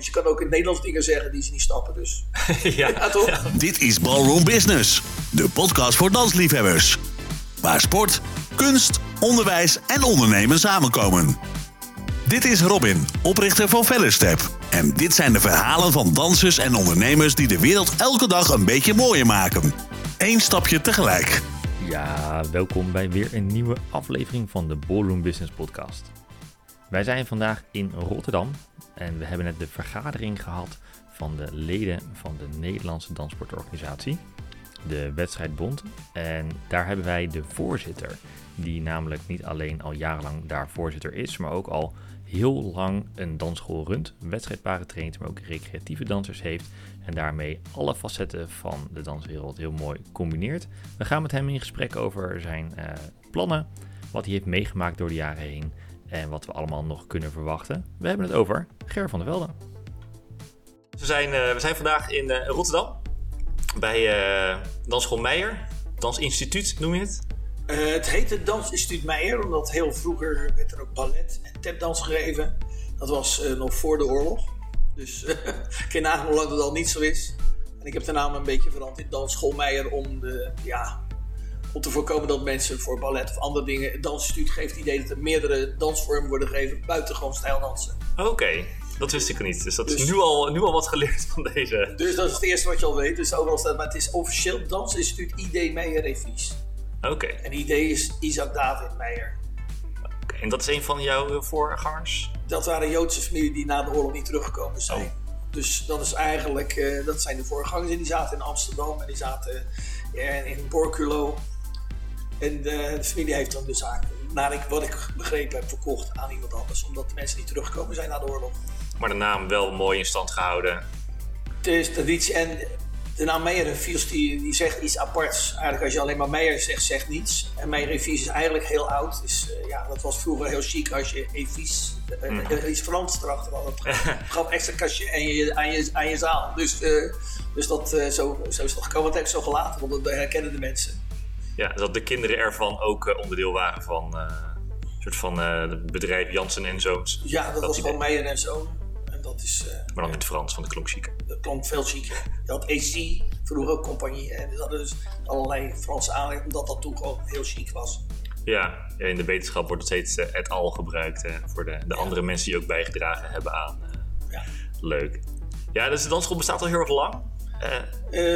Want je kan ook in het Nederlands dingen zeggen die ze niet snappen. Dus ja. ja, toch? Dit is Ballroom Business, de podcast voor dansliefhebbers. Waar sport, kunst, onderwijs en ondernemen samenkomen. Dit is Robin, oprichter van Fellerstep. En dit zijn de verhalen van dansers en ondernemers die de wereld elke dag een beetje mooier maken. Eén stapje tegelijk. Ja, welkom bij weer een nieuwe aflevering van de Ballroom Business Podcast. Wij zijn vandaag in Rotterdam en we hebben net de vergadering gehad van de leden van de Nederlandse Danssportorganisatie, de Wedstrijdbond. En daar hebben wij de voorzitter, die namelijk niet alleen al jarenlang daar voorzitter is, maar ook al heel lang een dansschool runt, wedstrijdparen traint, maar ook recreatieve dansers heeft en daarmee alle facetten van de danswereld heel mooi combineert. We gaan met hem in gesprek over zijn uh, plannen, wat hij heeft meegemaakt door de jaren heen en wat we allemaal nog kunnen verwachten. We hebben het over Ger van der Velde. We zijn, uh, we zijn vandaag in uh, Rotterdam bij Dansschool Meijer, Dansinstituut noem je het. Uh, het heette Dansinstituut Meijer, omdat heel vroeger werd er ook ballet en tapdans gegeven. Dat was uh, nog voor de oorlog. Dus uh, ik ken nagaan hoe lang dat al niet zo is. En ik heb de naam een beetje veranderd in Dansschool Meijer om, de, ja, om te voorkomen dat mensen voor ballet of andere dingen... Het Dansinstituut geeft het idee dat er meerdere dansvormen worden gegeven buiten gewoon stijldansen. Oké. Okay. Dat wist ik niet. Dus dat dus, is nu al, nu al wat geleerd van deze. Dus dat is het eerste wat je al weet. Dus overal staat, maar het is officieel Dansinstituut ID Meijer Revies. Oké. Okay. En idee is Isaac David Meijer. Okay. En dat is een van jouw voorgangers? Dat waren Joodse familie die na de oorlog niet teruggekomen zijn. Oh. Dus dat is eigenlijk, uh, dat zijn de voorgangers. En die zaten in Amsterdam en die zaten uh, in Borculo. En de, de, familie heeft dan de zaak, naar ik, wat ik begrepen heb, verkocht aan iemand anders. Omdat de mensen niet teruggekomen zijn na de oorlog. Maar de naam wel mooi in stand gehouden. Het is traditie. En de naam Meijer Revies die, die zegt iets aparts. Eigenlijk als je alleen maar Meijer zegt, zegt niets. En Meijer Revies is eigenlijk heel oud. Dus uh, ja, dat was vroeger heel chic als je Evies, uh, mm. uh, iets Frans erachter had. Dat gaf extra kastje aan je, aan je, aan je zaal. Dus, dus dat, zo, zo is dat gekomen. Dat heb ik zo gelaten, want dat herkennen de mensen. Ja, dat de kinderen ervan ook onderdeel waren van een soort van bedrijf Jansen en Zoons. Ja, dat, dat was gewoon Meijer en Zoon. Dat is, maar dan in het Frans, want het klonk chic. Dat klonk veel chiquer. Je had AC, vroeger ook compagnie. En dat hadden dus allerlei Franse aanleidingen, omdat dat toen gewoon heel chic was. Ja, in de wetenschap wordt het steeds et al gebruikt voor de, de ja. andere mensen die ook bijgedragen hebben aan. ja. Leuk. Ja, dus de dansschool bestaat al heel erg lang.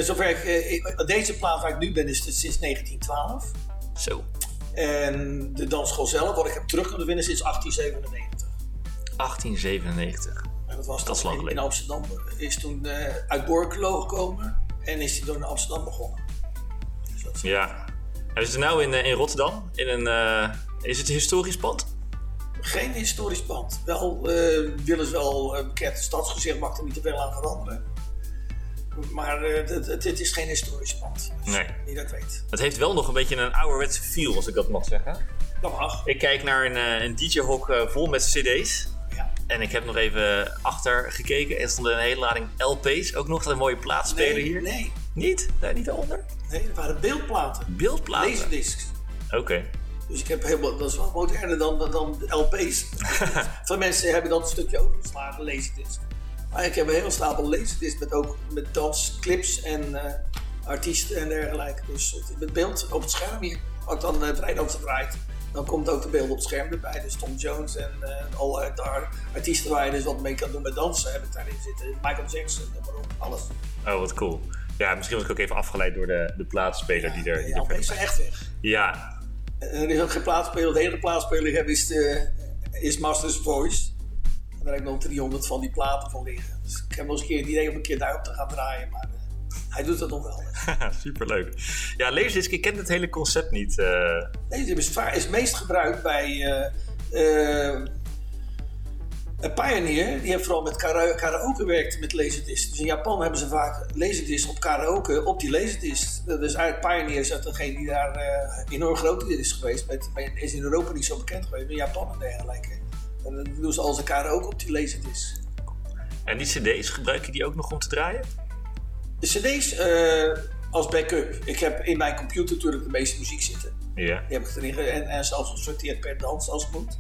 Zover ik, deze plaats waar ik nu ben, is het sinds 1912. Zo. En de dansschool zelf, wat ik heb terug kunnen winnen, sinds 1897. 1897. En dat was dat in, in, Amsterdam. Is toen uh, uit Borkelo gekomen en is hij door naar Amsterdam begonnen. Dus dat ja. We zitten nu in, uh, in Rotterdam. In een, uh, is het een historisch pand? Geen historisch pand. Wel willen ze wel een bekend stadsgezicht, mag er niet te veel aan veranderen. Maar het is geen historisch pand. Dus nee. Wie dat weet. Het heeft wel nog een beetje een ouderwetse feel, als ik dat mag zeggen. Dat mag. Ik kijk naar een, een DJ-hok vol met CD's. En ik heb nog even achter gekeken. Er stond een hele lading LP's. Ook nog een mooie plaatspeler nee, hier. Nee. Niet? Daar niet onder? Nee, dat waren beeldplaten. Beeldplaten? Laserdiscs. Oké. Okay. Dus ik heb helemaal, dat is wel moderner dan, dan LP's. Veel mensen hebben dat een stukje overgeslagen, laserdisc. Maar ik heb een hele stapel laserdiscs met ook met dansclips en uh, artiesten en dergelijke. Dus met beeld op het scherm hier. Wat dan uh, vrijdag gedraaid dan komt ook de beeld op het scherm erbij. Dus Tom Jones en uh, alle artiesten waar je dus wat mee kan doen met dansen heb ik daarin zitten. Michael Jackson, alles. Oh, wat cool. Ja, misschien was ik ook even afgeleid door de, de plaatspeler ja, die er... Ja, die zijn echt weg. Ja. En er is ook geen plaatspeler. De die ik heb is, de, is Masters Voice. Daar heb ik nog 300 van die platen van liggen. Dus ik heb nog eens een keer het idee om een keer daarop te gaan draaien. Maar hij doet dat nog wel. Superleuk. Ja, Laserdisc, ik ken het hele concept niet. Uh... Laserdisc is, is meest gebruikt bij uh, uh, Pioneer. Die heeft vooral met kara karaoke gewerkt met Laserdisc. Dus in Japan hebben ze vaak Laserdisc op karaoke op die Laserdisc. Dus eigenlijk Pioneer is degene die daar enorm groot in is geweest. Met, is in Europa niet zo bekend geweest, in Japan en dergelijke. En dan doen ze al zijn karaoke op die Laserdisc. En die cd's, gebruik je die ook nog om te draaien? De cd's uh, als backup. Ik heb in mijn computer natuurlijk de meeste muziek zitten. Ja. Die heb ik erin en, en zelfs gesorteerd per dans als het moet.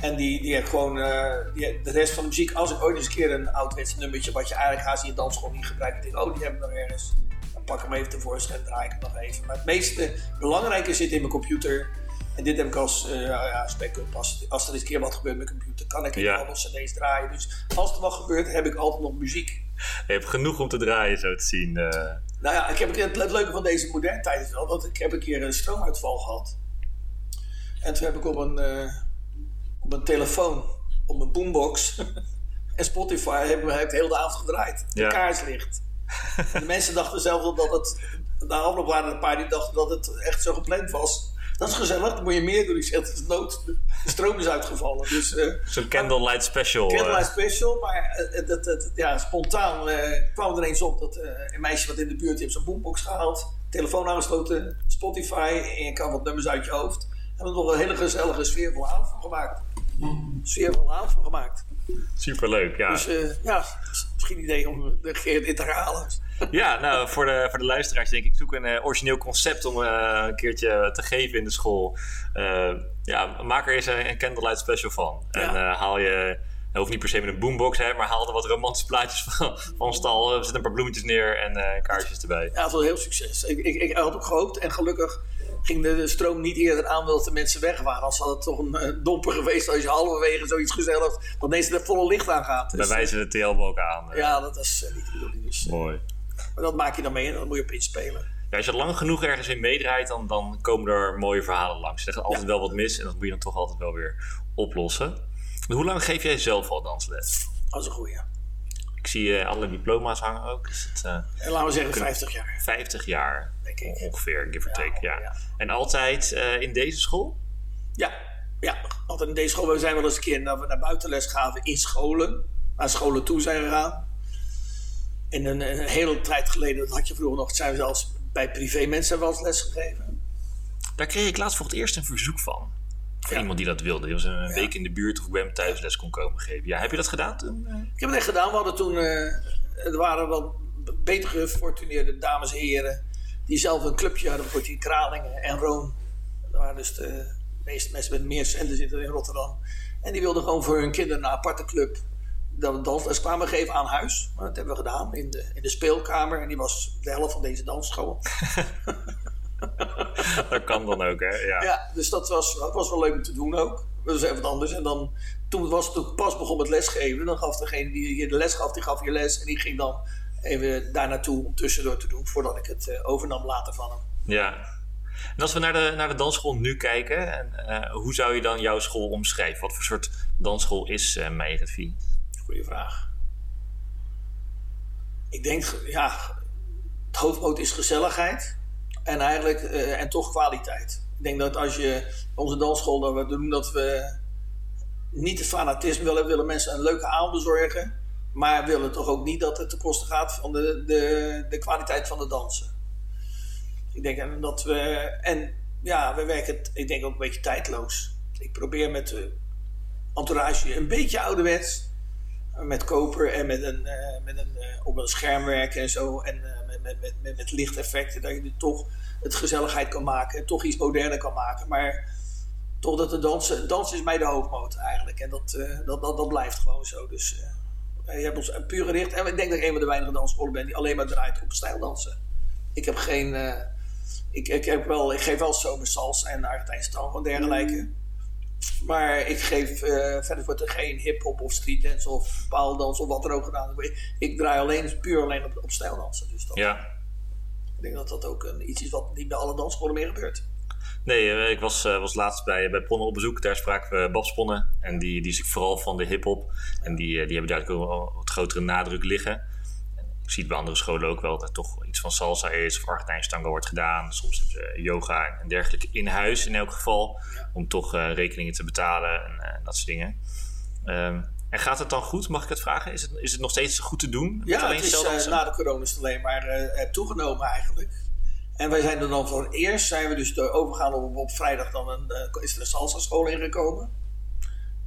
En die, die heeft gewoon eh, die, de rest van de muziek. Als ik ooit eens een keer een ouderwets nummertje wat je eigenlijk haast in je dansschool niet gebruikt. denk ik, oh, die hebben we nog ergens. Dan pak ik hem even tevoorschijn en draai ik hem nog even. Maar het meeste belangrijke zit in mijn computer. En dit heb ik als uh, ja, backup. Als, als er eens een keer wat gebeurt met mijn computer, kan ik Ja. ja. alle cd's draaien. Dus als er wat gebeurt, heb ik altijd nog muziek. Je hebt genoeg om te draaien, zo te zien. eh. Nou ja, ik heb, het, het leuke van deze moderne tijd is wel dat ik heb een keer een stroomuitval gehad. En toen heb ik op een, eh, op een telefoon, op mijn boombox en Spotify heb, heb ik de hele avond gedraaid. De Ja. kaarslicht. En de mensen dachten zelf dat het, na afloop waren een paar die dachten dat het echt zo gepland was. Dat is gezellig, dan moet je meer doen. Ik zeg, het is de stroom is uitgevallen. Dus eh Zo'n candlelight special. eh. Candlelight Special, maar eh, ja, spontaan eh, kwam er eens op dat eh, een meisje wat in de buurt heeft zijn boombox gehaald, telefoon aangesloten, Spotify en je kan wat nummers uit je hoofd. Hebben we er nog een hele gezellige sfeervolle avond van gemaakt. Sfeervolle avond van gemaakt. Superleuk, ja. Dus eh, ja, misschien een idee om de keer dit te herhalen. Ja, nou, voor de, voor de luisteraars denk ik, ik zoek een eh, origineel concept om eh, een keertje te geven in de school. Eh, ja, maak er eens een, een candlelight special van. Ja. En haal je, dat hoeft niet per se met een boombox, hè, maar haal er wat romantische plaatjes van, van stal. Zet een paar bloemetjes neer en kaarsjes erbij. Ja, het was heel succes. Ik, ik, ik had ook gehoopt en gelukkig ging de stroom niet eerder aan omdat de mensen weg waren. Als had het toch een domper geweest als je halverwege zoiets gezelligs, dat ineens er volle licht aan gaat. Wij Dus, wijzen de TL ook aan. Ja, dat is niet de bedoeling. Dus, Mooi. Maar dat maak je dan mee en dan moet je op inspelen. Ja, als je lang genoeg ergens in meedraait, dan, dan komen er mooie verhalen langs. Er gaat altijd Ja. wel wat mis en dat moet je dan toch altijd wel weer oplossen. Hoe lang geef jij zelf al dansles? Dat is een goeie. Ik zie eh, alle diploma's hangen ook. Is het eh, En laten we zeggen 50 jaar, 50 jaar denk ik. ongeveer, give or Ja, take. Ja. ja. En altijd eh, in deze school? Ja, ja, altijd in deze school. We zijn wel eens een keer naar buitenles gaven in scholen. Naar scholen toe zijn gegaan. En een, een hele tijd geleden, dat had je vroeger nog, zijn we zelfs bij privé mensen wel eens les gegeven. Daar kreeg ik laatst voor het eerst een verzoek van. Van Ja. iemand die dat wilde. Die was een Ja. week in de buurt of bij hem thuisles kon komen geven. Ja, heb je dat gedaan toen? eh? Ik heb het echt gedaan. We hadden toen, eh, er waren wel beter gefortuneerde dames en heren. Die zelf een clubje hadden, bijvoorbeeld in Kralingen en Roon. Dat waren dus de meeste mensen met meer centen zitten in Rotterdam. En die wilden gewoon voor hun kinderen een aparte club. Dat we dansles kwamen geven aan huis. Maar dat hebben we gedaan in de, in de speelkamer. En die was de helft van deze dansschool. dat kan dan ook, hè? Ja. Ja, dus dat was, dat was wel leuk om te doen ook. Dat was even wat anders. En dan, toen was het ook pas begon met lesgeven, dan gaf degene die je de les gaf, die gaf je les. En die ging dan even daar naartoe om tussendoor te doen, voordat ik het eh, overnam later van hem. Ja. En als we naar de, naar de dansschool nu kijken, en, eh, hoe zou je dan jouw school omschrijven? Wat voor soort dansschool is uh, Vie? Goeie vraag. Ik denk, ja, het hoofdmoot is gezelligheid. En eigenlijk, eh, en toch kwaliteit. Ik denk dat als je onze dansschool, dat we doen dat we niet het fanatisme willen, willen mensen een leuke avond bezorgen. Maar willen toch ook niet dat het ten koste gaat van de, de, de kwaliteit van de dansen. Ik denk en dat we, en ja, we werken, ik denk ook een beetje tijdloos. Ik probeer met de entourage een beetje ouderwets met koper en met een, uh, met een, uh, op een scherm werken en zo. En uh, met, met, met, met, lichteffecten, dat je er toch het gezelligheid kan maken. En toch iets moderner kan maken. Maar toch dat de dansen, dans is mij de hoofdmoot eigenlijk. En dat, dat, dat, dat blijft gewoon zo. Dus je hebt ons puur gericht. En ik denk dat ik een van de weinige dansscholen ben die alleen maar draait op stijldansen. Ik heb geen... Ik, ik, heb wel, ik geef wel zomersals en Argentijnse tango en dergelijke. Maar ik geef uh, verder wordt er geen hip-hop of streetdance of paaldans of wat er ook gedaan wordt. Ik draai alleen, puur alleen op, op stijldansen. Dus dat, ja. Ik denk dat dat ook een, iets is wat niet bij alle dansscholen meer gebeurt. Nee, uh, ik was, uh, was laatst bij, bij Ponnen op bezoek. Daar spraken we Bab Sponnen. En die, die is vooral van de hip-hop. En die, die hebben daar ook wel wat grotere nadruk liggen. Ik zie bij andere scholen ook wel dat er toch iets van salsa is of Argentijnse tango wordt gedaan. Soms hebben ze yoga en dergelijke in huis in elk geval. Om toch uh, rekeningen te betalen en uh, dat soort dingen. Um, en gaat het dan goed? Mag ik het vragen? Is het, is het nog steeds goed te doen? Ja, het is, uh, na de corona is het alleen maar toegenomen eigenlijk. En wij zijn er dan voor het eerst zijn we dus overgegaan op, op vrijdag dan een, is er een salsa school ingekomen.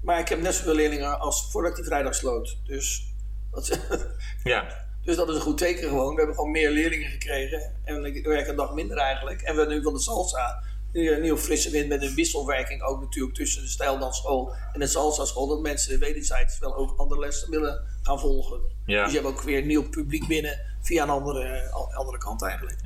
Maar ik heb net zoveel leerlingen als voordat ik die vrijdag sloot. Dus dat, ja. Dus dat is een goed teken gewoon. We hebben gewoon meer leerlingen gekregen. En ik werk een dag minder eigenlijk. En we nu van de salsa. een nieuwe frisse wind met een wisselwerking ook natuurlijk tussen de stijldansschool en de salsa school. Dat mensen wederzijds wel ook andere lessen willen gaan volgen. Ja. Dus je hebt ook weer nieuw publiek binnen via een andere, andere kant eigenlijk.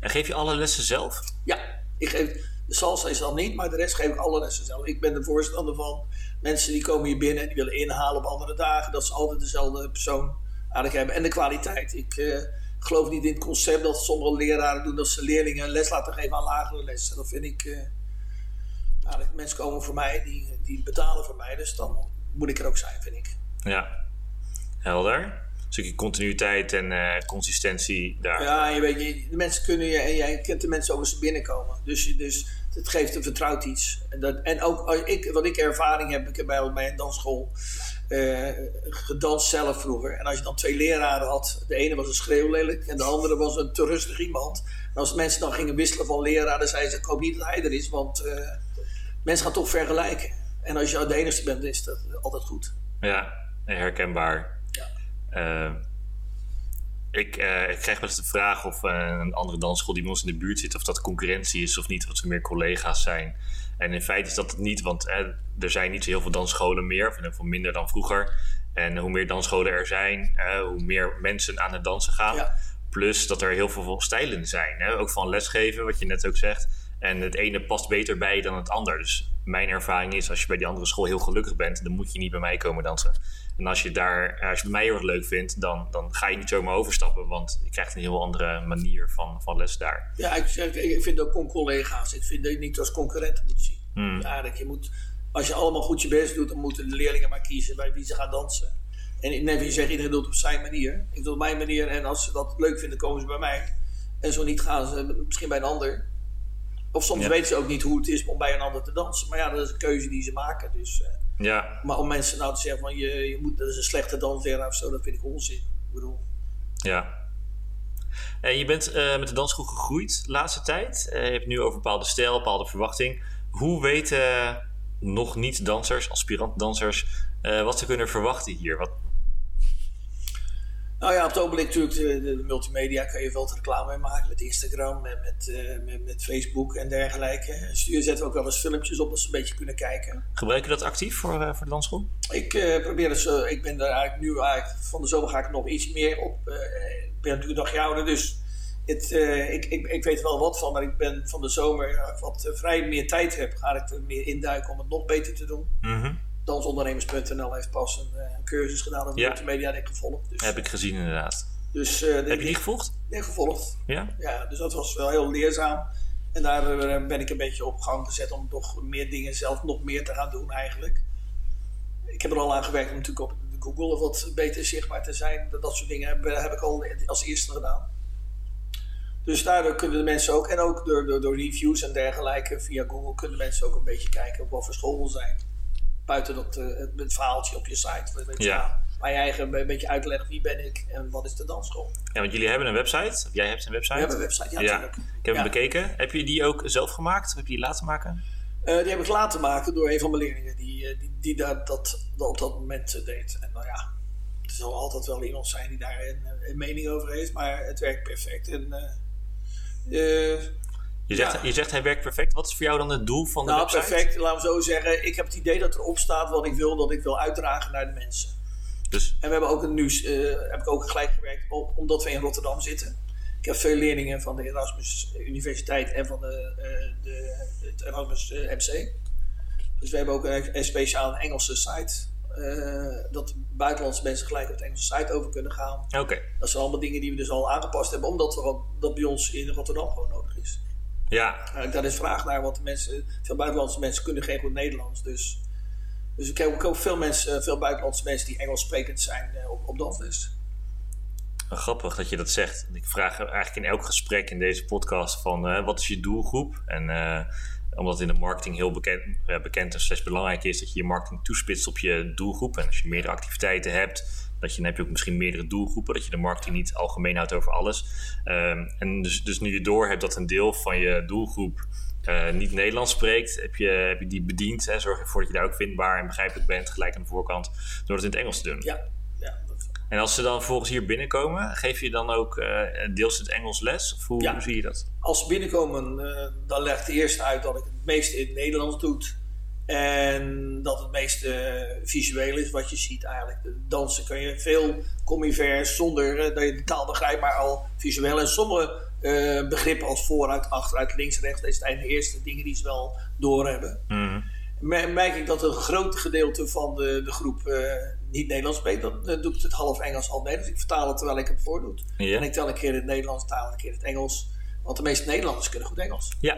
En geef je alle lessen zelf? Ja, ik geef, de salsa is dan niet, maar de rest geef ik alle lessen zelf. Ik ben de voorstander van mensen die komen hier binnen en die willen inhalen op andere dagen. Dat ze altijd dezelfde persoon hebben. En de kwaliteit. Ik uh, geloof niet in het concept dat sommige leraren doen dat ze leerlingen les laten geven aan lagere lessen. Dat vind ik... Uh, nou, mensen komen voor mij, die, die betalen voor mij. Dus dan moet ik er ook zijn, vind ik. Ja, helder. Een stukje continuïteit en uh, consistentie daar. Ja, je weet, je, de mensen kunnen je en jij kent de mensen ook als ze binnenkomen. Dus, dus het geeft een vertrouwd iets. En, dat, en ook ik, wat ik ervaring heb, ik heb bij, bij een dansschool uh, gedanst zelf vroeger. En als je dan twee leraren had, de ene was een schreeuwlelijk en de andere was een te rustig iemand. En als mensen dan gingen wisselen van leraar, dan zeiden ze: Ik hoop niet dat hij er is, want uh, mensen gaan toch vergelijken. En als je de enige bent, is dat altijd goed. Ja, herkenbaar. Ja. Uh, ik, ik krijg wel eens de vraag of een andere dansschool die bij ons in de buurt zit, of dat concurrentie is of niet, of ze meer collega's zijn. En in feite is dat het niet, want er zijn niet zo heel veel dansscholen meer, of geval minder dan vroeger. En hoe meer dansscholen er zijn, hoe meer mensen aan het dansen gaan. Ja. Plus dat er heel veel stijlen zijn, hè? ook van lesgeven, wat je net ook zegt. En het ene past beter bij dan het ander. Dus mijn ervaring is, als je bij die andere school heel gelukkig bent, dan moet je niet bij mij komen dansen. En als je, daar, als je mij heel erg leuk vindt, dan, dan ga je niet zomaar overstappen. Want je krijgt een heel andere manier van, van les daar. Ja, ik, ik vind ook con collega's. Ik vind dat je niet als concurrenten moet zien. Hmm. Ja, dat je moet, als je allemaal goed je best doet, dan moeten de leerlingen maar kiezen bij wie ze gaan dansen. En net wie je zegt, iedereen doet het op zijn manier. Ik doe het op mijn manier en als ze dat leuk vinden, komen ze bij mij. En zo niet gaan ze misschien bij een ander. Of soms weten ze ook niet hoe het is om bij een ander te dansen. Maar ja, dat is een keuze die ze maken. Dus, uh, ja. Maar om mensen nou te zeggen van je, je moet, dat is een slechte dansleraar of zo, dat vind ik onzin. Ik bedoel. Ja. En je bent uh, met de dansgroep gegroeid de laatste tijd. Uh, je hebt nu over bepaalde stijl, bepaalde verwachting. Hoe weten nog niet dansers, aspirant dansers, wat ze kunnen verwachten hier? Wat, nou ja, op het ogenblik natuurlijk, de, multimedia kan je veel reclame mee maken met Instagram en met, uh, met, met, Facebook en dergelijke. Stuur zetten ook wel eens filmpjes op dat ze een beetje kunnen kijken. Gebruik je dat actief voor, uh, voor de dansschool? Ik uh, probeer dus, ik ben daar eigenlijk nu eigenlijk, van de zomer ga ik nog iets meer op. ik ben natuurlijk nog ouder, dus het, ik, ik, ik weet er wel wat van, maar ik ben van de zomer, wat vrij meer tijd heb, ga ik er meer induiken om het nog beter te doen. Mm -hmm dansondernemers.nl heeft pas een, een, cursus gedaan over ja. multimedia en ik gevolgd. Dus, heb ik gezien inderdaad. Dus, uh, heb je die gevolgd? Nee, gevolgd. Ja? Ja, dus dat was wel heel leerzaam. En daar uh, ben ik een beetje op gang gezet om toch meer dingen zelf nog meer te gaan doen eigenlijk. Ik heb er al aan gewerkt om natuurlijk op Google wat beter zichtbaar te zijn. Dat, soort dingen heb, heb, ik al als eerste gedaan. Dus daardoor kunnen de mensen ook, en ook door, door, door reviews en dergelijke via Google, kunnen mensen ook een beetje kijken op wat voor school zijn buiten dat, uh, het, het, verhaaltje op je site. Weet je, ja. Waar je eigen een beetje uitlegt wie ben ik en wat is de dansschool. Ja, want jullie hebben een website. Of jij hebt een website. We hebben een website, ja, ja. natuurlijk. Ik heb hem bekeken. Heb je die ook zelf gemaakt? Of heb je die laten maken? Uh, die heb ik laten maken door een van mijn leerlingen die, uh, die, die dat, dat, dat, op dat moment deed. En nou ja, er zal altijd wel iemand zijn die daar een, een mening over heeft, maar het werkt perfect. En je zegt, je zegt hij werkt perfect. Wat is voor jou dan het doel van de nou, website? perfect, laten we zo zeggen. Ik heb het idee dat erop staat wat ik wil, dat ik wil uitdragen naar de mensen. Dus. En we hebben ook een nieuws, uh, heb ik ook gelijk gewerkt op, omdat we in Rotterdam zitten. Ik heb veel leerlingen van de Erasmus Universiteit en van de, uh, de, het Erasmus uh, MC. Dus we hebben ook een, een speciaal Engelse site. dat buitenlandse mensen gelijk op de Engelse site over kunnen gaan. Oké. Okay. Dat zijn allemaal dingen die we dus al aangepast hebben, omdat we, dat bij ons in Rotterdam gewoon nodig is. Ja. Uh, daar is vraag naar, want mensen, veel buitenlandse mensen kunnen geen goed Nederlands. Dus, dus ik heb ook veel, mensen, veel buitenlandse mensen die Engels sprekend zijn uh, op, op dansles. Grappig dat je dat zegt. Ik vraag eigenlijk in elk gesprek in deze podcast van uh, wat is je doelgroep? En omdat in de marketing heel bekend, bekend en slechts belangrijk is dat je je marketing toespitst op je doelgroep. En als je meerdere activiteiten hebt, dat je, dan heb je ook misschien meerdere doelgroepen, dat je de marketing niet algemeen houdt over alles. Um, en dus, dus nu je door hebt dat een deel van je doelgroep uh, niet Nederlands spreekt, heb je, heb je die bediend. Hè? Zorg ervoor dat je daar ook vindbaar en begrijpelijk bent, gelijk aan de voorkant, door het in het Engels te doen. Ja, ja. En En als ze dan volgens hier binnenkomen, geef je dan ook uh, deels het Engels les? Of hoe, Ja. hoe zie je dat? Als ze binnenkomen, eh, dan legt de eerste uit dat ik het meeste in het Nederlands doe. En dat het meeste eh, visueel is wat je ziet eigenlijk. Dansen kun je veel, ver zonder eh, dat je de taal begrijpt, maar al visueel. En sommige eh, begrippen als vooruit, achteruit, links, rechts, dat zijn de eerste dingen die ze wel doorhebben. Mer- merk ik dat een groot gedeelte van de, de groep eh, niet Nederlands spreekt. Dan eh, doe ik het half Engels, half Nederlands. Ik vertaal het terwijl ik het voordoe. Ja. En ik tel een keer het Nederlands, taal een keer het Engels. Want de meeste Nederlanders kunnen goed Engels. Ja,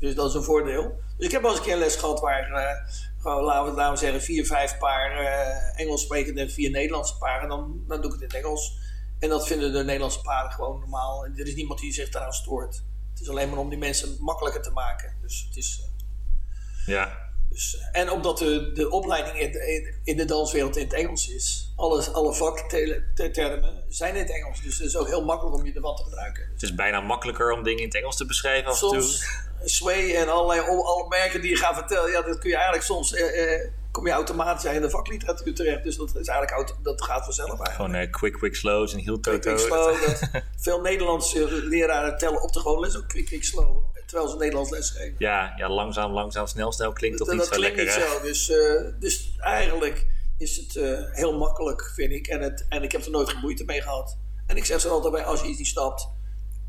Dus dat is een voordeel. Dus ik heb wel eens een keer les gehad waar, eh, gewoon, laten, we, we zeggen, vier, vijf paar eh, Engels sprekende en vier Nederlandse paren. Dan, dan doe ik het in het Engels. En dat vinden de Nederlandse paren gewoon normaal. En er is niemand die zich daaraan stoort. Het is alleen maar om die mensen makkelijker te maken. Dus het is... eh, ja. Dus, en omdat de, de opleiding in, in, in de danswereld in het Engels is, alles, alle vaktermen zijn in het Engels. Dus het is ook heel makkelijk om je ervan te gebruiken. Het is bijna makkelijker om dingen in het Engels te beschrijven af en toe. Soms Sway en allerlei al- alle merken die je gaat vertellen, ja, dat kun je eigenlijk soms, eh, eh, kom je automatisch in de vakliteratuur terecht. Dus dat, is eigenlijk auto, dat gaat vanzelf eigenlijk. Gewoon eh, quick, quick, slows en heel Quick, toto. quick, slow. Dat, veel Nederlandse leraren tellen op de gewone les ook quick, quick, slow. Terwijl ze Nederlands les geven. Ja, ja, langzaam, langzaam, snel, snel klinkt toch dat, niet dat zo klinkt niet hè? zo. Dus, eh, dus eigenlijk is het eh, heel makkelijk, vind ik. En, het, en ik heb er nooit moeite mee gehad. En ik zeg ze altijd bij, als je iets niet snapt,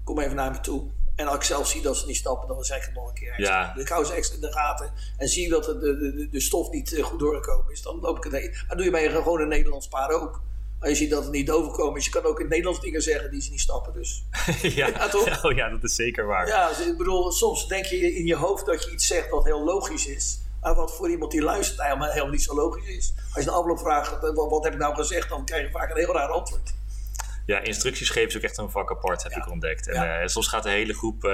kom even naar me toe. En als ik zelf zie dat ze niet stappen, dan zeg ik het nog een keer extra. Ja. Dus ik hou ze extra in de gaten. En zie dat de, de, de, de stof niet eh, goed doorgekomen is, dan loop ik het heen. Maar doe je bij een gewone Nederlands paar ook. Als je ziet dat het niet overkomen is, je kan ook in het Nederlands dingen zeggen die ze niet snappen. Dus ja. Ja, toch? Oh ja, dat is zeker waar. ja, dus ik bedoel, soms denk je in je hoofd dat je iets zegt wat heel logisch is. Maar wat voor iemand die luistert helemaal, helemaal niet zo logisch is. Als je de afloop vraagt, eh, wat, wat heb ik nou gezegd, dan krijg je vaak een heel raar antwoord. Ja, instructies geven is ook echt een vak apart, heb Ja. ik ontdekt. En Ja. eh, soms gaat de hele groep eh,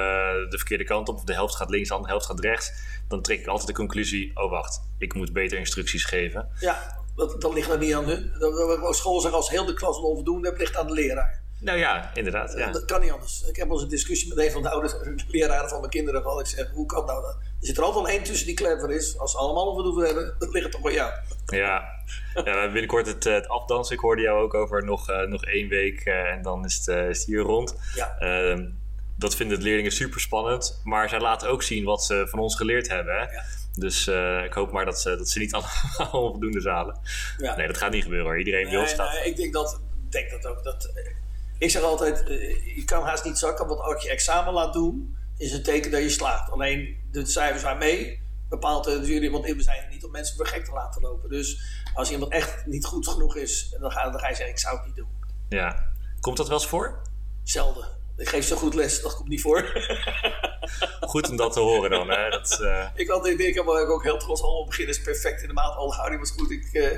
de verkeerde kant op, of de helft gaat links, de helft gaat rechts. Dan trek ik altijd de conclusie, oh wacht, ik moet beter instructies geven. Ja, dat, dat ligt er niet aan hun. Dat, dat, dat- school zegt als heel de klas onvoldoende hebt, ligt aan de leraar. Nou ja, inderdaad. Ja. Dat kan niet anders. Ik heb wel eens een discussie met een van de ouders, leraren van mijn kinderen gehad. Ik zeg, hoe kan nou dat? Er zit er altijd wel één tussen die clever is. Als ze allemaal onvoldoende hebben, dan ligt het toch bij jou. Ja, ja we hebben binnenkort het, het afdansen. Ik hoorde jou ook over nog, eh, nog één week eh, en dan is het, eh, is het hier rond. Ja. Ehm, dat vinden de leerlingen super spannend, maar zij laten ook zien wat ze van ons geleerd hebben. Hè? Ja. Dus eh, ik hoop maar dat ze, dat ze niet allemaal onvoldoende zalen. Ja. Nee, dat gaat niet gebeuren hoor. Iedereen wil staan. nee, ik denk dat, denk dat ook. Dat, eh, ik zeg altijd, eh, je kan haast niet zakken, want als je examen laat doen, is een teken dat je slaagt. Alleen de cijfers waarmee bepaalt de jury, want we zijn er niet om mensen voor gek te laten lopen. Dus als iemand echt niet goed genoeg is, dan ga, dan ga je zeggen, ik zou het niet doen. Ja. Komt dat wel eens voor? Zelden. Ik geef zo goed les, dat komt niet voor. Goed om dat te horen dan. Hè? Dat, eh, ik, had, denk ik ook heel trots, allemaal beginners perfect in de maand, alle houding was goed. Ik, eh,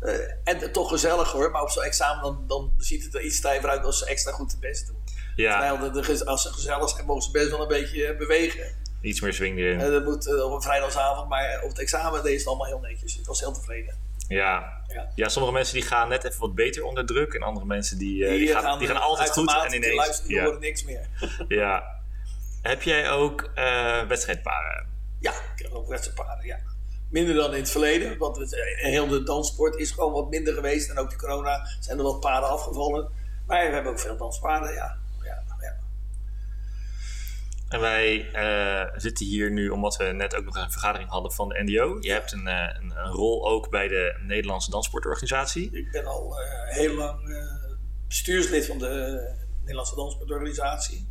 eh, en toch gezellig hoor, maar op zo'n examen dan, dan ziet het er iets stijver uit als ze extra goed hun best doen. ja, Terwijl de, de, als ze gezellig zijn, mogen ze best wel een beetje bewegen. iets meer swing erin. Dat moet op een vrijdagavond, maar op het examen deed het allemaal heel netjes. Ik was heel tevreden. Ja. Ja. ja, sommige mensen die gaan net even wat beter onder druk. En andere mensen die, eh, die, Die, gaan, die gaan altijd goed. En die ineens, luisteren, die horen niks meer. ja. Heb jij ook eh, wedstrijdparen? Ja, ik heb ook wedstrijdpaarden, ja. Minder dan in het verleden, want het, eh, heel de danssport is gewoon wat minder geweest. En ook de corona zijn er wat paarden afgevallen. Maar we hebben ook veel ja, ja. En wij eh, zitten hier nu omdat we net ook nog een vergadering hadden van de NDO. Je hebt een, eh, een, een rol ook bij de Nederlandse Danssportorganisatie. Ik ben al eh, heel lang bestuurslid van de Nederlandse Danssportorganisatie.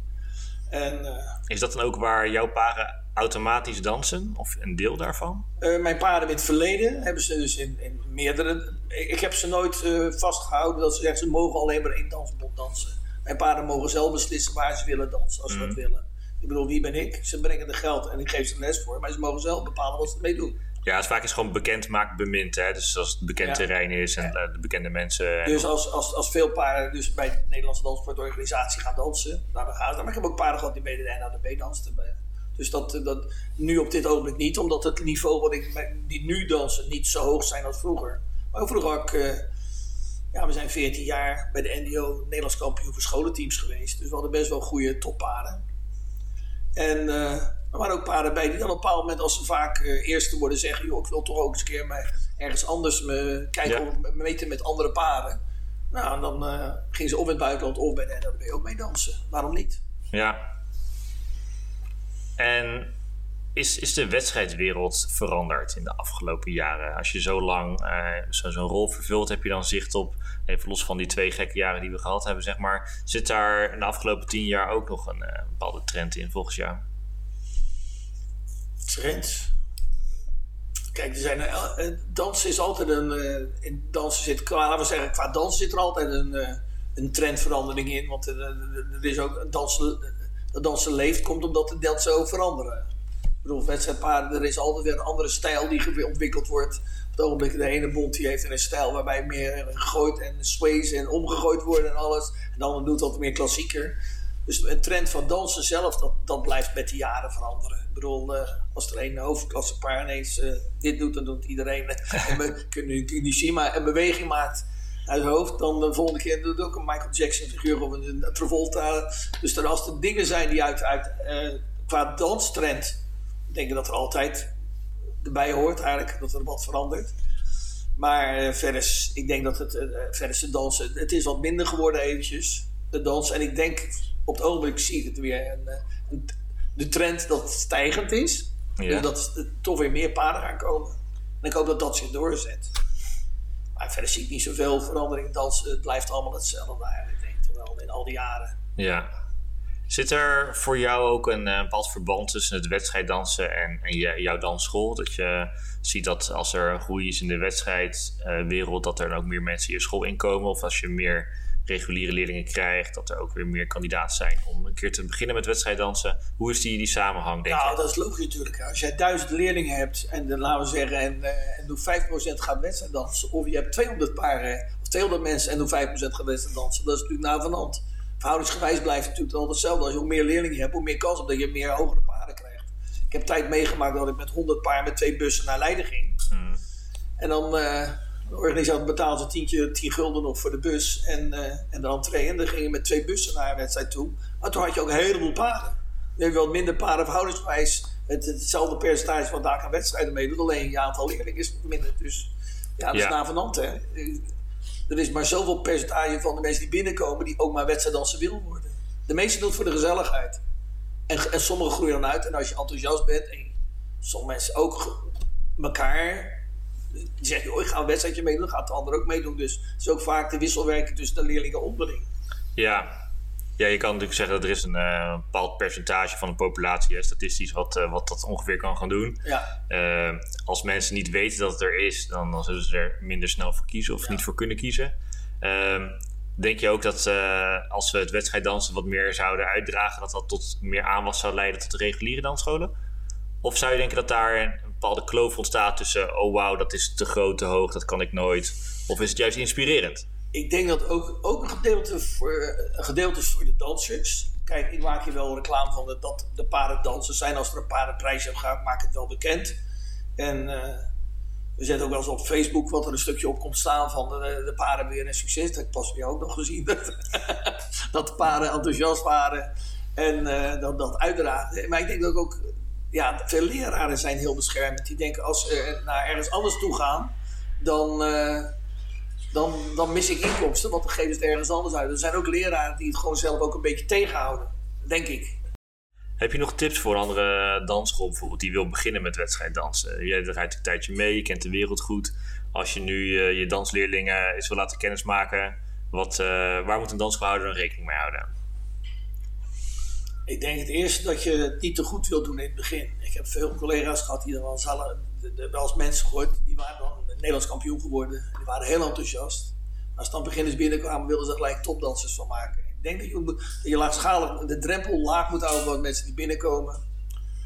En Is dat dan ook waar jouw paren automatisch dansen? Of een deel daarvan? Mijn paarden in het verleden hebben ze dus in, in meerdere. Ik, heb ze nooit eh, vastgehouden dat ze zeggen ze mogen alleen maar één dansbond dansen. Mijn paarden mogen zelf beslissen waar ze willen dansen, als ze dat willen. Ik bedoel, wie ben ik? Ze brengen de geld en ik geef ze les voor, maar ze mogen zelf bepalen wat ze ermee doen. Ja, het vaak is gewoon bekend maakt bemind. Hè? Dus als het bekend Ja. terrein is en eh, de bekende mensen. en- Dus als, als, als veel paarden dus bij de Nederlandse Danssportorganisatie gaan dansen, nou, dan gaan ze. Maar ik heb ook paarden gehad die bij de NADB dansten. Dus dat, dat nu op dit ogenblik niet, omdat het niveau wat ik, die nu dansen niet zo hoog zijn als vroeger. Maar vroeger had ik, eh, ja, we zijn 14 jaar bij de NDO Nederlands kampioen voor scholenteams geweest. Dus we hadden best wel goede toppaarden. En eh, er waren ook paarden bij die dan op een bepaald moment, als ze vaak eh, eerste worden, zeggen: joh, ik wil toch ook eens een keer maar ergens anders me kijken Ja. of me meten met andere paarden. Nou, en dan uh, ging ze of in het buitenland of bij de NLB ook mee dansen. Waarom niet? Ja. En is, is de wedstrijdwereld veranderd in de afgelopen jaren? Als je zo lang uh, zo'n rol vervult, heb je dan zicht op, even los van die twee gekke jaren die we gehad hebben, zeg maar, zit daar in de afgelopen tien jaar ook nog een uh, bepaalde trend in volgens jou? Trend? Kijk, er zijn, uh, dansen is altijd een. in dansen zit, laten we zeggen, qua dansen zit er altijd een, een trendverandering in. Want er, is ook dansen, dansen leeft, komt omdat de dansen ook veranderen. Ik bedoel, wedstrijdpaarden, er is altijd weer een andere stijl die ontwikkeld wordt. Op het ogenblik, de ene bond die heeft een stijl waarbij meer gegooid en sways en omgegooid worden en alles. En de andere doet dat meer klassieker. Dus een trend van dansen zelf, dat, dat blijft met de jaren veranderen. Ik bedoel, uh, als er een hoofdklasse paar ineens uh, dit doet, dan doet iedereen. en we kunnen zien, maar een beweging maakt uit het hoofd, dan de volgende keer doet ook een Michael Jackson figuur of een, Travolta. Dus dan als er dingen zijn die uit, uit uh, qua danstrend denk dat er altijd erbij hoort eigenlijk, dat er wat verandert. Maar verder, ik denk dat het, verder de dansen, het is wat minder geworden eventjes, de dans. En ik denk, op het ogenblik zie ik het weer, een, een, de trend dat het stijgend is. Ja. Dat er toch weer meer paarden gaan komen. En ik hoop dat dat zich doorzet. Maar verder zie ik niet zoveel verandering in dansen. Het blijft allemaal hetzelfde eigenlijk, denk ik wel, in al die jaren. Ja, Zit er voor jou ook een uh, bepaald verband tussen het wedstrijddansen en, en je, jouw dansschool? Dat je ziet dat als er een groei is in de wedstrijdwereld, dat er dan ook meer mensen je school inkomen? Of als je meer reguliere leerlingen krijgt, dat er ook weer meer kandidaten zijn om een keer te beginnen met wedstrijddansen. Hoe is die, die samenhang, denk je? Nou, dat is logisch natuurlijk. Als jij duizend leerlingen hebt en dan laten we zeggen, en, uh, en doe 5% gaat wedstrijddansen, of je hebt 200 paren of 200 mensen en doe 5% gaat wedstrijddansen, dat is natuurlijk na van hand verhoudingsgewijs blijft het natuurlijk altijd hetzelfde. Als je hoe meer leerlingen hebt, hoe meer kans op dat je meer hogere paarden krijgt. Ik heb tijd meegemaakt dat ik met 100 paarden met twee bussen naar Leiden ging. Hmm. En dan uh, de organisatie betaalde ze tientje, 10 gulden nog voor de bus en, uh, en de entree. En dan ging je met twee bussen naar een wedstrijd toe. Maar toen had je ook een heleboel paarden. Nu heb je wat minder paarden verhoudingsgewijs. Het, hetzelfde percentage wat daar aan wedstrijden meedoet. Alleen je aantal leerlingen is minder. Dus ja, dat is ja. navenant hè er is maar zoveel percentage van de mensen die binnenkomen die ook maar wedstrijddanser willen worden. De meeste doen het voor de gezelligheid. En, en sommigen groeien dan uit. En als je enthousiast bent, en sommige mensen ook elkaar. Die zeggen, oh, ik ga een wedstrijdje meedoen, dan gaat de ander ook meedoen. Dus het is ook vaak de wisselwerking tussen de leerlingen onderling. Ja, ja, je kan natuurlijk zeggen dat er is een uh, bepaald percentage van de populatie, hè, statistisch, wat, uh, wat dat ongeveer kan gaan doen. Ja. Uh, als mensen niet weten dat het er is, dan, dan zullen ze er minder snel voor kiezen of ja. niet voor kunnen kiezen. Ehm, denk je ook dat als we het wedstrijddansen wat meer zouden uitdragen, dat dat tot meer aanwas zou leiden tot de reguliere dansscholen? Of zou je denken dat daar een bepaalde kloof ontstaat tussen, oh wauw, dat is te groot, te hoog, dat kan ik nooit? Of is het juist inspirerend? Ik denk dat ook, ook een, gedeelte voor, een gedeelte is voor de dansers. Kijk, ik maak hier wel reclame van dat, de paarden dansen zijn. Als er een paardenprijs hebt gaat, maak het wel bekend. En uh, we zetten ook wel eens op Facebook wat er een stukje op komt staan van de, de paarden weer een succes. Dat heb ik pas weer ook nog gezien. dat de paarden enthousiast waren en uh, dat, dat uitdragen. Maar ik denk dat ook, ja, veel leraren zijn heel beschermend. Die denken als ze naar ergens anders toe gaan, dan... Uh, dan, dan mis ik inkomsten, want dan geven ze het ergens anders uit. Er zijn ook leraren die het gewoon zelf ook een beetje tegenhouden, denk ik. Heb je nog tips voor andere dansschool bijvoorbeeld die wil beginnen met wedstrijddansen? Jij rijdt een tijdje mee, je kent de wereld goed. Als je nu uh, je dansleerlingen eens wil laten kennismaken, wat, uh, waar moet een dansschoolhouder dan rekening mee houden? Ik denk het eerste dat je het niet te goed wilt doen in het begin. Ik heb veel collega's gehad die er wel eens mensen gehoord, die waren dan Nederlands kampioen geworden. Die waren heel enthousiast. Als dan beginners binnenkwamen, wilden ze gelijk topdansers van maken. Ik denk dat je, dat je laagschalig de drempel laag moet houden van mensen die binnenkomen.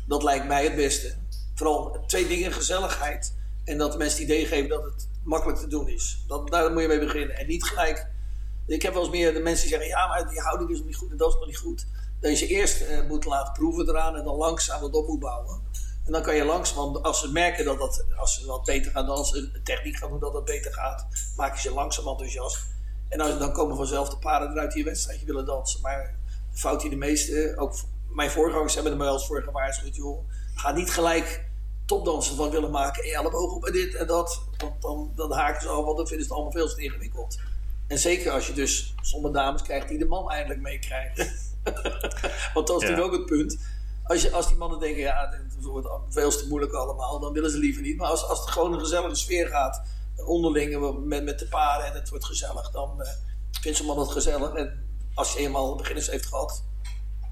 Dat lijkt mij het beste. Vooral twee dingen, gezelligheid. En dat de mensen het idee geven dat het makkelijk te doen is. Dat, daar moet je mee beginnen. En niet gelijk. Ik heb wel eens meer de mensen die zeggen: ja, maar die houding is nog niet goed en dat is nog niet goed. Dat je ze eerst uh, moet laten proeven eraan en dan langzaam dat op moet bouwen. En dan kan je langs, want als ze merken dat, dat als ze wat beter gaan dansen, de techniek gaan doen dat het beter gaat, maak je ze langzaam enthousiast. En dan, dan komen vanzelf de paarden eruit die een wedstrijdje willen dansen. Maar de fout die de meeste, ook mijn voorgangers hebben er mij wel eens voor gewaarschuwd, joh, ga niet gelijk topdansen van willen maken en je elleboog op en dit en dat. Want dan, dan haken ze al, want dan vinden ze het allemaal veel te ingewikkeld. En zeker als je dus sommige dames krijgt die de man eindelijk meekrijgen. Want dat is Ja. natuurlijk ook het punt. Als, je, als die mannen denken, ja, het wordt veel te moeilijk allemaal, dan willen ze liever niet. Maar als, als het gewoon een gezellige sfeer gaat, onderling met, met de paren en het wordt gezellig, dan eh vindt zo'n man het gezellig. En als je eenmaal een beginners heeft gehad,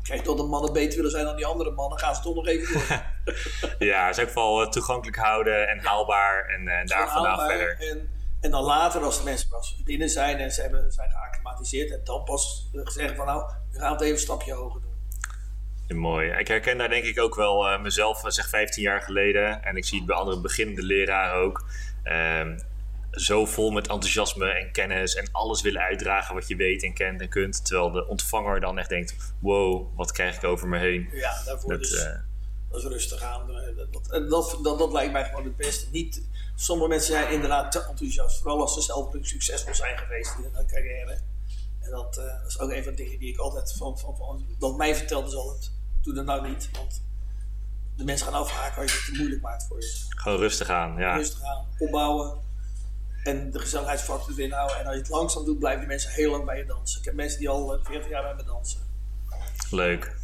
krijg je dat de mannen beter willen zijn dan die andere mannen, gaan ze toch nog even door. Ja, is ook wel eh, toegankelijk houden en haalbaar en eh, daar vandaan haalbaar. verder. En, en dan later, als de mensen pas binnen zijn en ze hebben, zijn geacclimatiseerd, en dan pas zeggen van nou, we gaan het even een stapje hoger doen. Mooi. Ik herken daar denk ik ook wel eh, mezelf, eh, zeg 15 jaar geleden. En ik zie het bij andere beginnende leraren ook. Ehm, zo vol met enthousiasme en kennis en alles willen uitdragen wat je weet en kent en kunt. Terwijl de ontvanger dan echt denkt, wow, wat krijg ik over me heen. Ja, daarvoor Dat, dus, dat is rustig aan. Dat, dat, en dat, dat, lijkt mij gewoon het beste. Niet, sommige mensen zijn inderdaad te enthousiast, vooral als ze zelf succesvol zijn geweest in hun carrière. En dat, eh, dat is ook een van de dingen die ik altijd van, van, van dat mij vertelde is altijd, doe dat nou niet, want de mensen gaan afhaken als je het te moeilijk maakt voor je. gewoon rustig aan. Ja. rustig aan, opbouwen en de gezelligheidsfactor erin houden. En als je het langzaam doet, blijven die mensen heel lang bij je dansen. Ik heb mensen die al eh, 40 jaar bij me dansen. Leuk.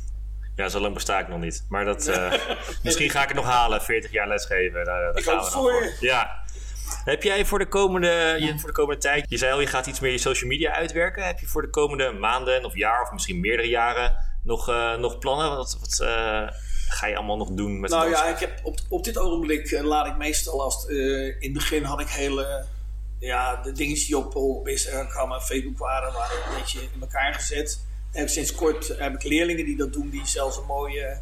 Ja, zo lang besta ik nog niet. Maar dat, eh, misschien ga ik het nog halen, 40 jaar lesgeven. Daar, daar Ik gaan we het voor. Ja. Heb jij voor de, komende, je, voor de komende tijd, je zei al, je gaat iets meer je social media uitwerken. Heb je voor de komende maanden of jaar of misschien meerdere jaren nog, eh, nog plannen? Wat, wat eh, ga je allemaal nog doen met Nou ja, ik heb op, op dit ogenblik eh, laat ik meestal als in het begin had ik hele ja, de dingetjes die op, op Instagram en Facebook waren, waren een beetje in elkaar gezet. En sinds kort heb ik leerlingen die dat doen, die zelfs een mooie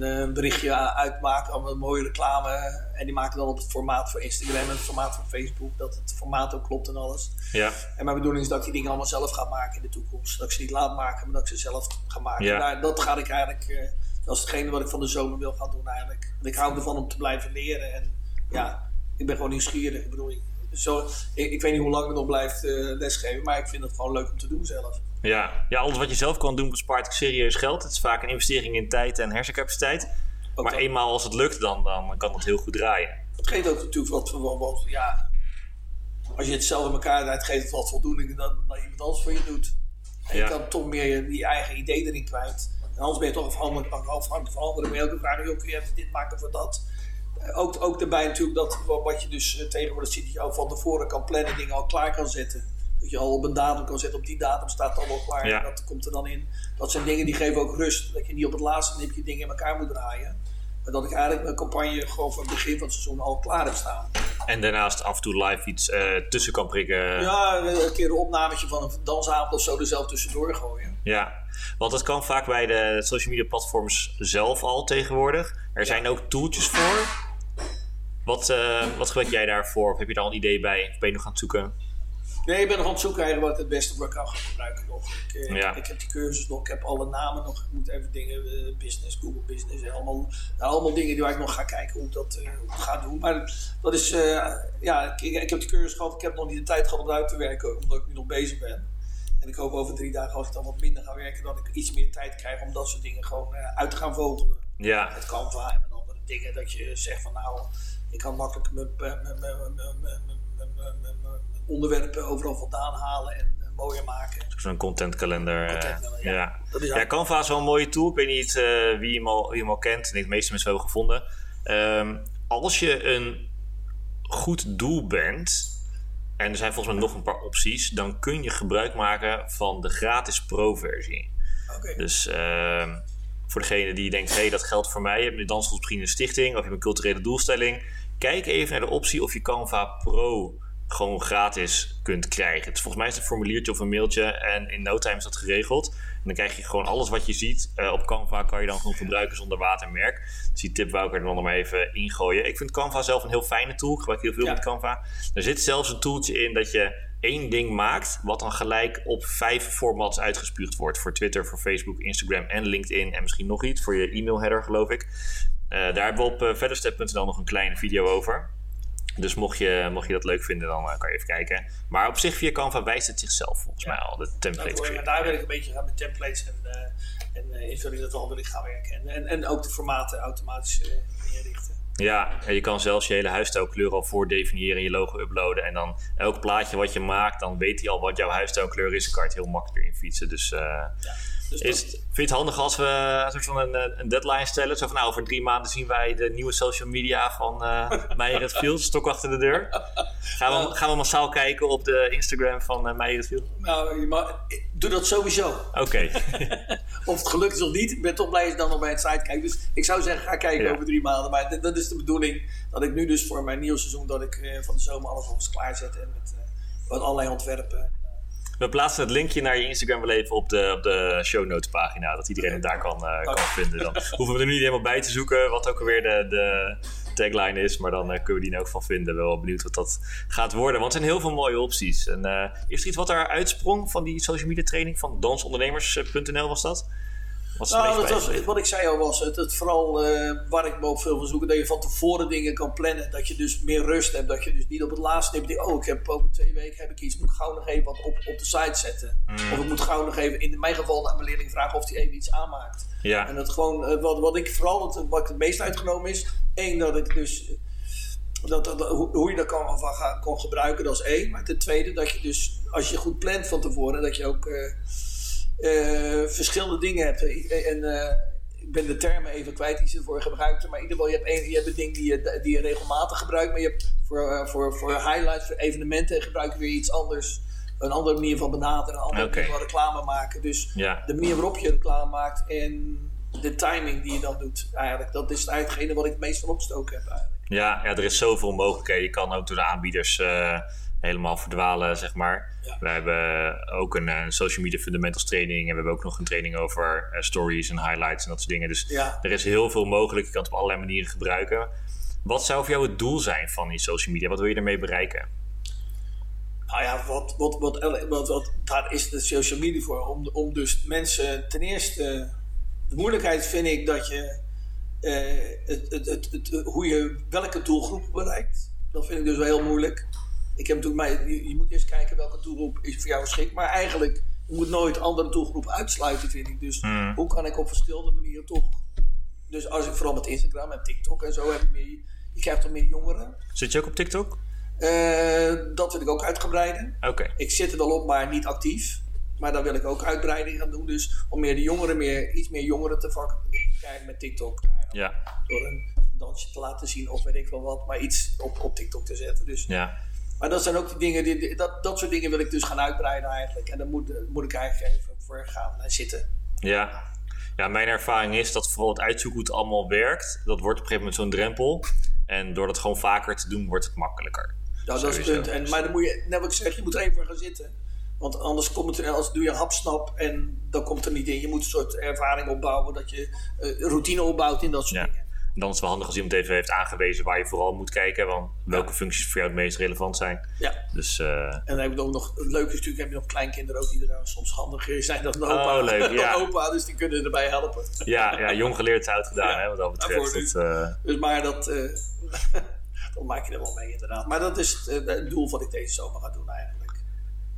een, eh, berichtje uitmaken, allemaal een mooie reclame. En die maken dan op het formaat voor Instagram en het formaat voor Facebook, dat het formaat ook klopt en alles. Ja, En mijn bedoeling is dat ik die dingen allemaal zelf ga maken in de toekomst. Dat ik ze niet laat maken, maar dat ik ze zelf ga maken. Ja. Daar- dat ga ik eigenlijk, eh, dat is hetgene wat ik van de zomer wil gaan doen eigenlijk. Want ik hou ervan om te blijven leren. En ja, ik ben gewoon nieuwsgierig. Ik bedoel, ik, zo, ik, ik weet niet hoe lang ik nog blijft eh, lesgeven, maar ik vind het gewoon leuk om te doen zelf. Ja. ja, alles wat je zelf kan doen bespaart ook serieus geld. Het is vaak een investering in tijd en hersencapaciteit. Ook Maar eenmaal als het lukt, dan, dan kan het heel goed draaien. Het geeft ook natuurlijk wat, wat, wat ja, als je het zelf in elkaar draait, geeft het wat voldoening dat, dat iemand anders voor je doet. En Ja. je kan toch meer je, die eigen idee erin kwijt. En anders ben je toch afhankelijk, afhankelijk van anderen. Maar elke vraag, joh, kun je even dit maken voor dat? Eh, Ook, ook daarbij natuurlijk dat wa- wat je dus eh, tegenwoordig ziet, dat je al van tevoren kan plannen, dingen al klaar kan zetten. Dat je al op een datum kan zetten, op die datum staat het al wel klaar. Ja. En dat komt er dan in. Dat zijn dingen die geven ook rust. Dat je niet op het laatste nipje dingen in elkaar moet draaien. Maar dat ik eigenlijk mijn campagne gewoon van het begin van het seizoen al klaar heb staan. En daarnaast af en toe live iets eh, tussen kan prikken. Ja, een keer een opnametje van een dansavond of zo er zelf tussendoor gooien. Ja, want dat kan vaak bij de social media platforms zelf al tegenwoordig. Er zijn ook tooltjes voor. Wat, eh, wat gebruik jij daarvoor? Of heb je daar al een idee bij? Of ben je nog aan het zoeken? Nee, ik ben nog aan het zoeken eigenlijk wat het beste voor kan gaan gebruiken nog. Ik, eh, Ja. ik heb die cursus nog, ik heb alle namen nog. Ik moet even dingen, eh, business, Google Business, allemaal, nou, allemaal dingen die waar ik nog ga kijken hoe ik dat eh, hoe ik ga doen. Maar dat is, ja, ik, ik heb die cursus gehad, ik heb nog niet de tijd gehad om uit te werken, omdat ik nu nog bezig ben. En ik hoop over drie dagen, als ik dan wat minder ga werken, dat ik iets meer tijd krijg om dat soort dingen gewoon uit te gaan vogelen. Ja, met Canva en met andere dingen. Dat je zegt van nou, ik kan makkelijk mijn, onderwerpen overal vandaan halen en eh, mooier maken. zo'n contentkalender. eh, Contentkalender, ja. ja. Dat is ja. Canva is wel een mooie tool. Ik weet niet eh, wie, hem al, wie hem al kent. Ik denk de meeste mensen hebben gevonden. Ehm, als je een goed doel bent, en er zijn volgens mij nog een paar opties, dan kun je gebruik maken van de gratis pro-versie. Dus ehm, voor degene die denkt, hé, hey, dat geldt voor mij. Je hebt een dansschool misschien een stichting of je hebt een culturele doelstelling. Kijk even naar de optie of je Canva Pro gewoon gratis kunt krijgen. Volgens mij is het een formuliertje of een mailtje en in no time is dat geregeld. En dan krijg je gewoon alles wat je ziet eh, op Canva kan je dan gewoon gebruiken zonder watermerk. Dus die tip wou ik er dan nog maar even ingooien. Ik vind Canva zelf een heel fijne tool. Ik gebruik heel veel Ja. met Canva. Er zit zelfs een toeltje in dat je één ding maakt, wat dan gelijk op vijf formats uitgespuugd wordt. Voor Twitter, voor Facebook, Instagram en LinkedIn en misschien nog iets voor je e-mail header, geloof ik. Eh, daar hebben we op uh, verderstep.nl nog een kleine video over. Dus mocht je, mocht je dat leuk vinden, dan eh, kan je even kijken. Maar op zich via Canva wijst het zichzelf volgens mij al, de templates. Nou, creëren. daar werk ik een beetje aan met templates en, eh en eh, invulling dat al wil ik gaan werken. En, en, en ook de formaten automatisch inrichten. Ja, en je kan zelfs je hele huisstijlkleur al voordefiniëren, je logo uploaden. En dan elk plaatje wat je maakt, dan weet hij al wat jouw huisstijlkleur is. Dan kan je het heel makkelijk in fietsen. Dus, uh, ja, dus is, het, vind je het handig als we een soort van een, een, deadline stellen? Zo van nou, over drie maanden zien wij de nieuwe social media van uh, Meijer het Field, stok achter de deur. Gaan we, gaan we massaal kijken op de Instagram van uh, Meijer het Field? Nou, doe dat sowieso. Oké. of het gelukt is of niet, ik ben toch blij als je dan nog bij het site kijkt. Dus ik zou zeggen, ga kijken over drie maanden. Maar dat is de bedoeling dat ik nu dus voor mijn nieuw seizoen, dat ik uh, van de zomer alles alvast klaarzet en met, met allerlei ontwerpen. We plaatsen het linkje naar je Instagram wel even op de, op de show notes pagina. Dat iedereen het daar kan, uh, kan vinden. Dan hoeven we er nu niet helemaal bij te zoeken. Wat ook alweer de, de tagline is. Maar dan uh, kunnen we die in elk geval vinden. Wel benieuwd wat dat gaat worden. Want er zijn heel veel mooie opties. En, uh, is er iets wat daar uitsprong van die social media training? Van dansondernemers.nl was dat? Nou, dat was, wat ik zei al was het, het vooral uh, waar ik me op veel van zoeken, dat je van tevoren dingen kan plannen. Dat je dus meer rust hebt. Dat je dus niet op het laatste hebt, oh ik heb over twee weken heb ik iets, moet ik gauw nog even wat op, op de site zetten. Mm. Of ik moet gauw nog even, in mijn geval aan mijn leerling vragen of hij even iets aanmaakt. Ja. En dat gewoon, uh, wat, wat ik vooral, het, wat ik het meest uitgenomen is, één dat ik dus... Dat, dat, hoe, je dat kan, van, kan gebruiken, dat is één. Maar ten tweede, dat je dus, als je goed plant van tevoren, dat je ook uh, uh, verschillende dingen hebt. En uh, ik ben de termen even kwijt die ze ervoor gebruikten. Maar in ieder geval, je hebt, een, je hebt een ding die je, die je regelmatig gebruikt. Maar je hebt voor, voor, voor highlights, voor evenementen gebruik je weer iets anders. Een andere manier van benaderen, een andere okay. manier van reclame maken. Dus ja. de manier waarop je reclame maakt en de timing die je dan doet, eigenlijk. Dat is eigenlijk hetgene wat ik het meest van opgestoken heb eigenlijk. Ja, ja, er is zoveel mogelijkheden. Je kan ook door de aanbieders helemaal verdwalen, zeg maar. Ja. We hebben ook een, een, social media fundamentals training. En we hebben ook nog een training over uh, stories en highlights en dat soort dingen. Dus ja. er is heel veel mogelijk. Je kan het op allerlei manieren gebruiken. Wat zou voor jou het doel zijn van die social media? Wat wil je ermee bereiken? Nou ja, wat, wat, wat, wat, wat daar is de social media voor. Om, om dus mensen ten eerste... De moeilijkheid vind ik dat je... Uh, het, het, het, het, hoe je welke doelgroep bereikt. Dat vind ik dus wel heel moeilijk ik heb natuurlijk mij, je, je, moet eerst kijken welke doelgroep is voor jou geschikt. Maar eigenlijk, je moet nooit andere doelgroepen uitsluiten, vind ik. Dus mm. hoe kan ik op verschillende manieren toch. Dus als ik vooral met Instagram en TikTok en zo heb ik meer. Je krijgt toch meer jongeren. Zit je ook op TikTok? Uh, dat wil ik ook uitgebreiden. Oké. Ik zit er al op, maar niet actief. Maar daar wil ik ook uitbreiding gaan doen. Dus om meer de jongeren, meer, iets meer jongeren te vakken krijgen met TikTok. Ja. Door een dansje te laten zien of weet ik wel wat. Maar iets op, op TikTok te zetten. Dus ja. Maar dat zijn ook die dingen, die, dat, dat soort dingen wil ik dus gaan uitbreiden eigenlijk. En daar moet, moet ik eigenlijk even voor gaan uh, zitten. Ja. ja, mijn ervaring is dat vooral het uitzoeken hoe het allemaal werkt, dat wordt op een gegeven moment zo'n drempel. En door dat gewoon vaker te doen, wordt het makkelijker. Nou, dat is het punt. En, maar dan moet je, net wat ik zeg, je moet er even voor gaan zitten. Want anders komt het als doe je hapsnap en dan komt er niet in. Je moet een soort ervaring opbouwen, dat je uh, routine opbouwt in dat soort ja. dingen dan is het wel handig als iemand even heeft aangewezen waar je vooral moet kijken. Want welke ja. functies voor jou het meest relevant zijn. Ja. Dus, uh... En dan heb je ook nog, het leuke is natuurlijk, heb je nog kleinkinderen ook die er soms handiger zijn dan de opa. Oh, leuk, ja. opa, dus die kunnen erbij helpen. Ja, ja jong geleerd oud gedaan, ja. hè, wat dat betreft. Dat, uh... Dus maar dat, uh, dan maak je er wel mee inderdaad. Maar dat is het, het doel wat ik deze zomer ga doen eigenlijk.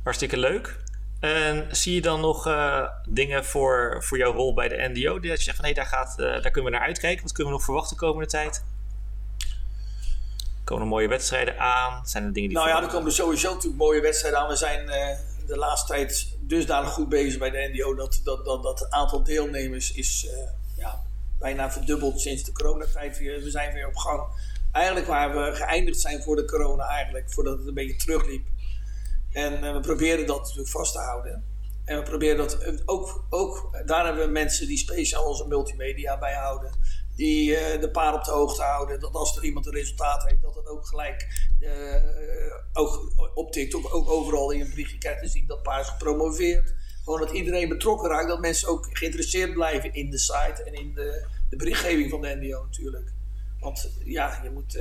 Hartstikke leuk. En zie je dan nog uh, dingen voor, voor jouw rol bij de NDO? Dat je zegt van hé, daar, gaat, uh, daar kunnen we naar uitkijken. Wat kunnen we nog verwachten de komende tijd? Komen er mooie wedstrijden aan? Zijn er dingen die nou ja, er komen sowieso natuurlijk mooie wedstrijden aan. We zijn uh, de laatste tijd dusdanig goed bezig bij de NDO dat, dat, dat, dat het aantal deelnemers is ja, bijna verdubbeld sinds de coronatijd. We zijn weer op gang. Eigenlijk waar we geëindigd zijn voor de corona, eigenlijk voordat het een beetje terugliep en uh, we proberen dat natuurlijk vast te houden. En we proberen dat ook, ook daar hebben we mensen die speciaal onze multimedia bijhouden. Die de paar op de hoogte houden. Dat als er iemand een resultaat heeft, dat het ook gelijk ook op TikTok, ook overal in een berichtje krijgt te zien dat paar gepromoveerd. Gewoon dat iedereen betrokken raakt. Dat mensen ook geïnteresseerd blijven in de site en in de, de berichtgeving van de NDO natuurlijk. Want ja, je moet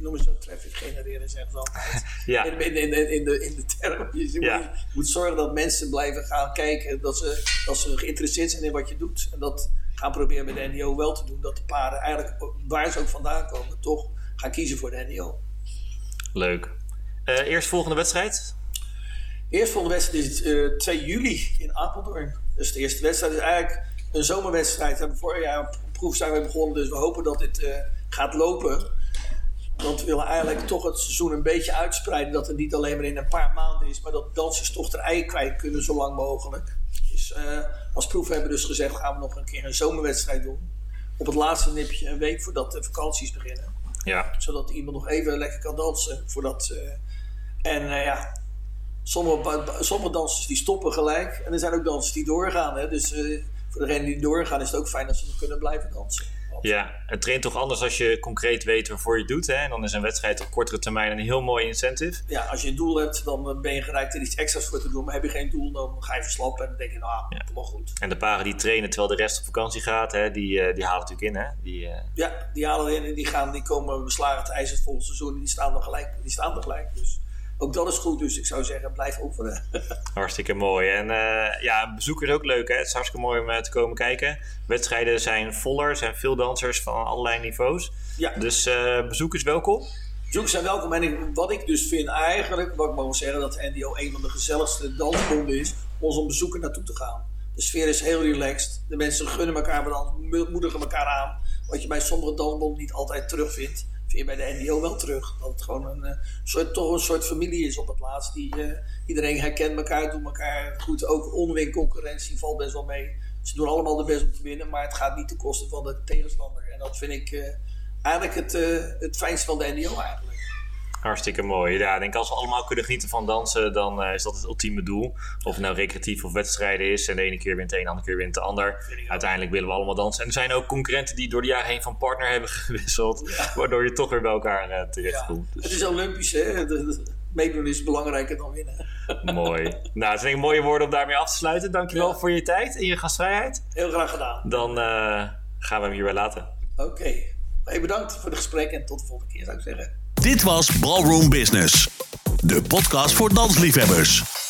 noemen ze dat traffic genereren, zeggen ze altijd. ja. in, in, in, in, de, in de term. Je ja. moet, moet, zorgen dat mensen blijven gaan kijken, dat ze, dat ze geïnteresseerd zijn in wat je doet. En dat gaan proberen bij de NDO wel te doen. Dat de paarden eigenlijk, waar ze ook vandaan komen, toch gaan kiezen voor de NDO. Leuk. Uh, eerst volgende wedstrijd? Eerst volgende wedstrijd is uh, 2 juli in Apeldoorn. Dus de eerste wedstrijd is eigenlijk een zomerwedstrijd. We hebben vorig jaar proef zijn we begonnen, dus we hopen dat dit uh, gaat lopen. Want we willen eigenlijk toch het seizoen een beetje uitspreiden. Dat het niet alleen maar in een paar maanden is. Maar dat dansers toch er ei kwijt kunnen zo lang mogelijk. Dus uh, als proef hebben we dus gezegd gaan we nog een keer een zomerwedstrijd doen. Op het laatste nipje een week voordat de vakanties beginnen. Ja. Zodat iemand nog even lekker kan dansen. Voordat, uh, en uh, ja, sommige, sommige dansers die stoppen gelijk. En er zijn ook dansers die doorgaan. Hè? Dus voor degenen die doorgaan is het ook fijn dat ze nog kunnen blijven dansen. Ja, het traint toch anders als je concreet weet waarvoor je het doet. Hè? En dan is een wedstrijd op kortere termijn een heel mooi incentive. Ja, als je een doel hebt, dan ben je gereikt er iets extra's voor te doen. Maar heb je geen doel, dan ga je verslappen en dan denk je, nou, ja. wel goed. En de paren die trainen terwijl de rest op vakantie gaat, hè, die, uh, die halen natuurlijk in. Hè? Die, uh... Ja, die halen in en die, gaan, die komen beslagen het ijzer het volgende seizoen. Die staan dan gelijk. Die staan dan gelijk dus ook dat is goed. Dus ik zou zeggen, blijf oefenen. Hartstikke mooi. En uh, ja, bezoekers ook leuk. Hè? Het is hartstikke mooi om uh, te komen kijken. Wedstrijden zijn voller. Er zijn veel dansers van allerlei niveaus. Ja. Dus uh, bezoekers welkom. Bezoekers zijn welkom. En ik, wat ik dus vind eigenlijk, wat ik mag zeggen, dat NDO een van de gezelligste dansbonden is. Om ons om bezoeken naartoe te gaan. De sfeer is heel relaxed. De mensen gunnen elkaar, maar dan moedigen elkaar aan. Wat je bij sommige dansbonden niet altijd terugvindt vind je bij de NDO wel terug. Dat het gewoon een, uh, soort, toch een soort familie is op het laatst. Die, uh, iedereen herkent elkaar, doet elkaar goed. Ook onderling concurrentie valt best wel mee. Ze doen allemaal de best om te winnen, maar het gaat niet ten koste van de tegenstander. En dat vind ik uh, eigenlijk het, het fijnste van de NDO eigenlijk. Hartstikke mooi. Ja, ik denk als we allemaal kunnen genieten van dansen, dan uh, is dat het ultieme doel. Of het nou recreatief of wedstrijden is. En de ene keer wint de een, de andere keer wint de ander. Uiteindelijk willen we allemaal dansen. En er zijn ook concurrenten die door de jaren heen van partner hebben gewisseld. Ja. Waardoor je toch weer bij elkaar uh, terecht ja. komt. Dus. Het is Olympisch, hè? Meedoen is belangrijker dan winnen. Mooi. Nou, het zijn mooie woorden om daarmee af te sluiten. Dankjewel ja. voor je tijd en je gastvrijheid. Heel graag gedaan. Dan uh, gaan we hem hierbij laten. Oké. Okay. Hey, bedankt voor het gesprek en tot de volgende keer zou ik zeggen. Dit was Ballroom Business, de podcast voor dansliefhebbers.